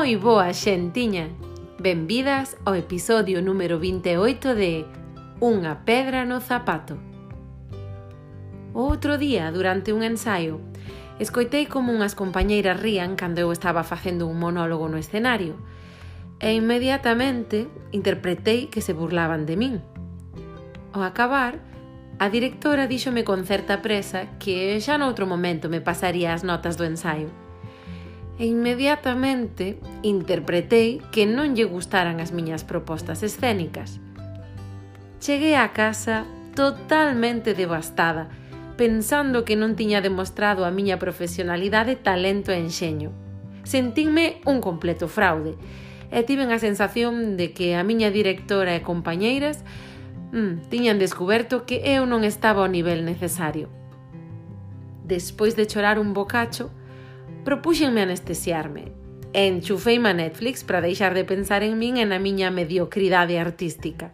Moi boa xentiña! Benvidas ao episodio número 28 de Unha pedra no zapato. Outro día, durante un ensaio, escoitei como unhas compañeiras rían cando eu estaba facendo un monólogo no escenario e inmediatamente interpretei que se burlaban de min. Ao acabar, a directora díxome con certa presa que xa noutro momento me pasaría as notas do ensaio e inmediatamente interpretei que non lle gustaran as miñas propostas escénicas. Cheguei á casa totalmente devastada, pensando que non tiña demostrado a miña profesionalidade, talento e enxeño. Sentínme un completo fraude e tiven a sensación de que a miña directora e compañeiras mm, tiñan descoberto que eu non estaba ao nivel necesario. Despois de chorar un bocacho, Propúxenme anestesiarme. Enchufeime a Netflix para deixar de pensar en min e na miña mediocridade artística.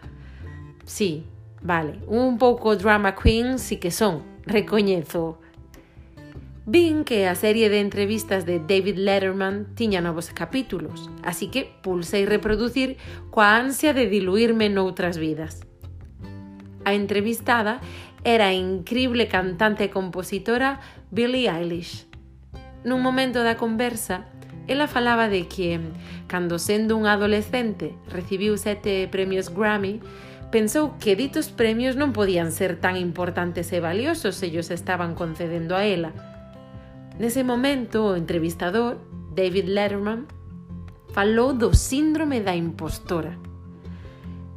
Sí, vale, un pouco drama queen sí que son, recoñezo. Vin que a serie de entrevistas de David Letterman tiña novos capítulos, así que pulsei reproducir coa ansia de diluirme noutras vidas. A entrevistada era a increíble cantante e compositora Billie Eilish nun momento da conversa, ela falaba de que, cando sendo un adolescente recibiu sete premios Grammy, pensou que ditos premios non podían ser tan importantes e valiosos ellos estaban concedendo a ela. Nese momento, o entrevistador, David Letterman, falou do síndrome da impostora.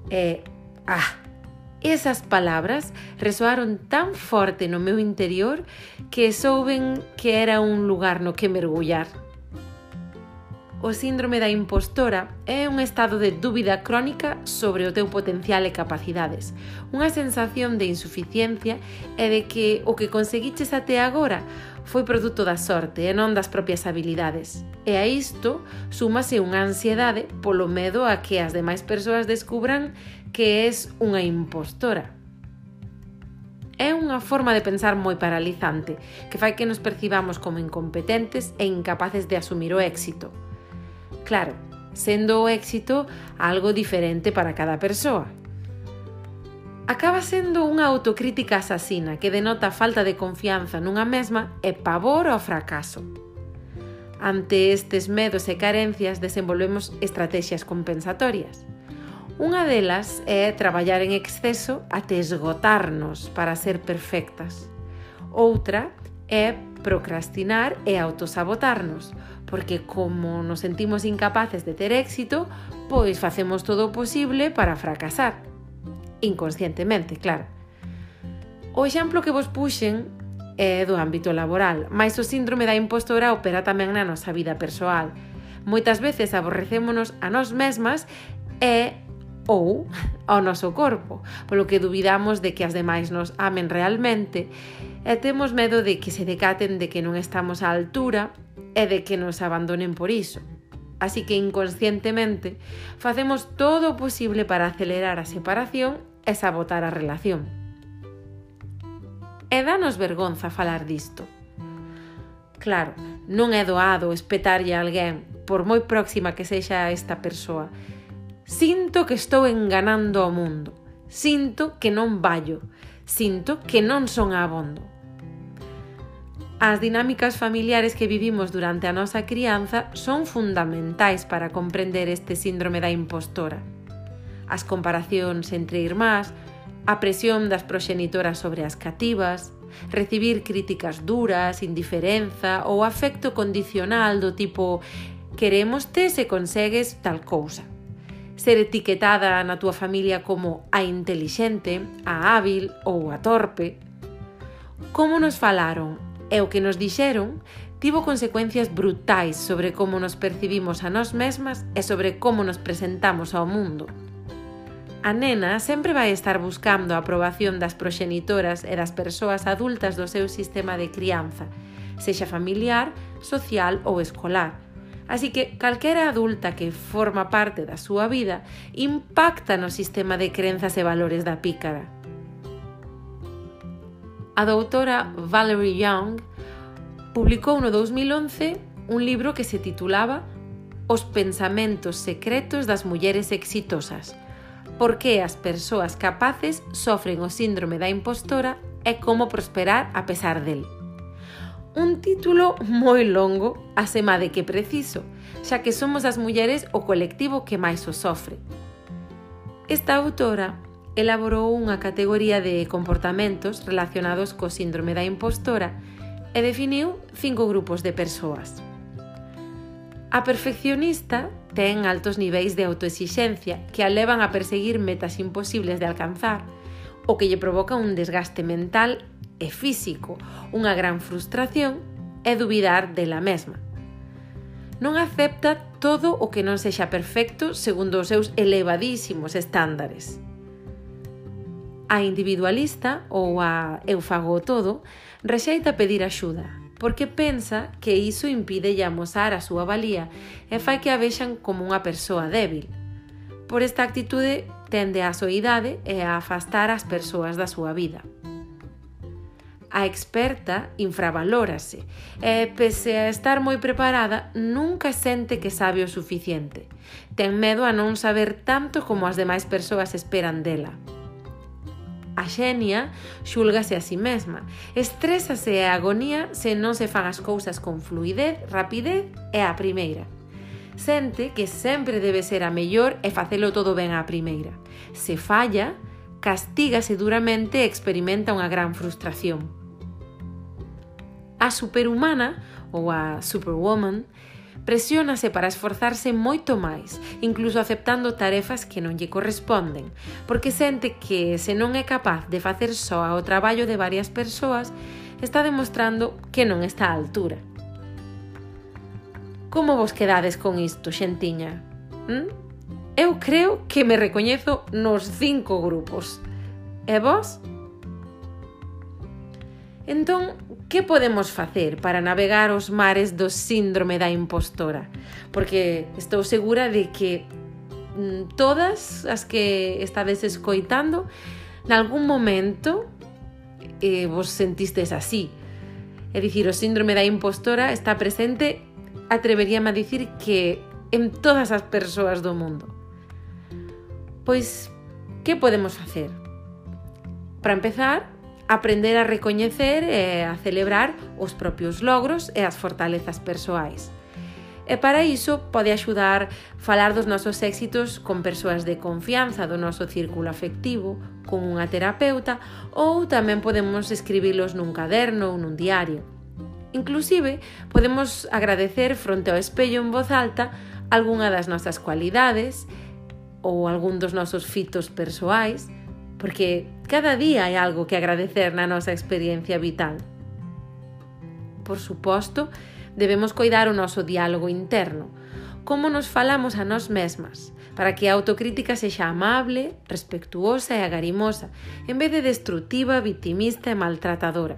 E, ah, Esas palabras resoaron tan forte no meu interior que souben que era un lugar no que mergullar. O síndrome da impostora é un estado de dúbida crónica sobre o teu potencial e capacidades, unha sensación de insuficiencia e de que o que conseguiches até agora foi produto da sorte e non das propias habilidades. E a isto súmase unha ansiedade polo medo a que as demais persoas descubran que es unha impostora. É unha forma de pensar moi paralizante, que fai que nos percibamos como incompetentes e incapaces de asumir o éxito. Claro, sendo o éxito algo diferente para cada persoa acaba sendo unha autocrítica asasina que denota falta de confianza nunha mesma e pavor ao fracaso. Ante estes medos e carencias desenvolvemos estrategias compensatorias. Unha delas é traballar en exceso até esgotarnos para ser perfectas. Outra é procrastinar e autosabotarnos, porque como nos sentimos incapaces de ter éxito, pois facemos todo o posible para fracasar inconscientemente, claro. O exemplo que vos puxen é do ámbito laboral, mas o síndrome da impostora opera tamén na nosa vida persoal. Moitas veces aborrecémonos a nós mesmas e ou ao noso corpo, polo que dubidamos de que as demais nos amen realmente e temos medo de que se decaten de que non estamos á altura e de que nos abandonen por iso. Así que inconscientemente facemos todo o posible para acelerar a separación e sabotar a relación. E danos vergonza falar disto. Claro, non é doado espetarlle a alguén, por moi próxima que sexa esta persoa. Sinto que estou enganando ao mundo. Sinto que non vallo. Sinto que non son abondo. As dinámicas familiares que vivimos durante a nosa crianza son fundamentais para comprender este síndrome da impostora as comparacións entre irmás, a presión das proxenitoras sobre as cativas, recibir críticas duras, indiferenza ou afecto condicional do tipo queremoste se consegues tal cousa. Ser etiquetada na túa familia como a intelixente, a hábil ou a torpe. Como nos falaron e o que nos dixeron tivo consecuencias brutais sobre como nos percibimos a nós mesmas e sobre como nos presentamos ao mundo. A nena sempre vai estar buscando a aprobación das proxenitoras e das persoas adultas do seu sistema de crianza, sexa familiar, social ou escolar. Así que calquera adulta que forma parte da súa vida impacta no sistema de crenzas e valores da pícara. A doutora Valerie Young publicou no 2011 un libro que se titulaba Os pensamentos secretos das mulleres exitosas – por que as persoas capaces sofren o síndrome da impostora e como prosperar a pesar del. Un título moi longo, asema de que preciso, xa que somos as mulleres o colectivo que máis o sofre. Esta autora elaborou unha categoría de comportamentos relacionados co síndrome da impostora e definiu cinco grupos de persoas. A perfeccionista ten altos niveis de autoexixencia que a levan a perseguir metas imposibles de alcanzar, o que lle provoca un desgaste mental e físico, unha gran frustración e dubidar dela mesma. Non acepta todo o que non sexa perfecto segundo os seus elevadísimos estándares. A individualista ou a eu fago todo rexeita pedir axuda, porque pensa que iso impide amosar a súa valía e fai que a vexan como unha persoa débil. Por esta actitude tende a soidade e a afastar as persoas da súa vida. A experta infravalórase e, pese a estar moi preparada, nunca sente que sabe o suficiente. Ten medo a non saber tanto como as demais persoas esperan dela a xenia xulgase a si mesma. Estrésase e a agonía se non se fan as cousas con fluidez, rapidez e a primeira. Sente que sempre debe ser a mellor e facelo todo ben á primeira. Se falla, castígase duramente e experimenta unha gran frustración. A superhumana, ou a superwoman, presiónase para esforzarse moito máis, incluso aceptando tarefas que non lle corresponden, porque sente que se non é capaz de facer soa o traballo de varias persoas, está demostrando que non está á altura. Como vos quedades con isto, xentiña? ¿Mm? Eu creo que me recoñezo nos cinco grupos. E vos? Entón, que podemos facer para navegar os mares do síndrome da impostora? Porque estou segura de que mm, todas as que estades escoitando nalgún momento eh, vos sentistes así. É dicir, o síndrome da impostora está presente, atreveríame a dicir que en todas as persoas do mundo. Pois, que podemos facer? Para empezar, aprender a recoñecer e a celebrar os propios logros e as fortalezas persoais. E para iso pode axudar falar dos nosos éxitos con persoas de confianza do noso círculo afectivo, con unha terapeuta ou tamén podemos escribilos nun caderno ou nun diario. Inclusive, podemos agradecer fronte ao espello en voz alta algunha das nosas cualidades ou algún dos nosos fitos persoais, porque Cada día hai algo que agradecer na nosa experiencia vital. Por suposto, debemos coidar o noso diálogo interno, como nos falamos a nós mesmas, para que a autocrítica sexa amable, respectuosa e agarimosa, en vez de destrutiva, victimista e maltratadora.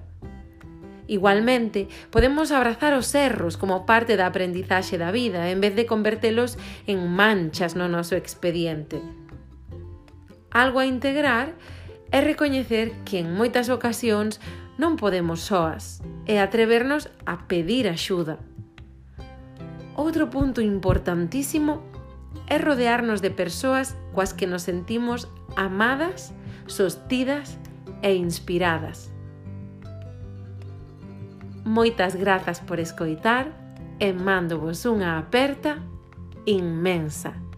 Igualmente, podemos abrazar os erros como parte da aprendizaxe da vida, en vez de convertelos en manchas no noso expediente. Algo a integrar é recoñecer que en moitas ocasións non podemos soas e atrevernos a pedir axuda. Outro punto importantísimo é rodearnos de persoas coas que nos sentimos amadas, sostidas e inspiradas. Moitas grazas por escoitar e mando vos unha aperta inmensa.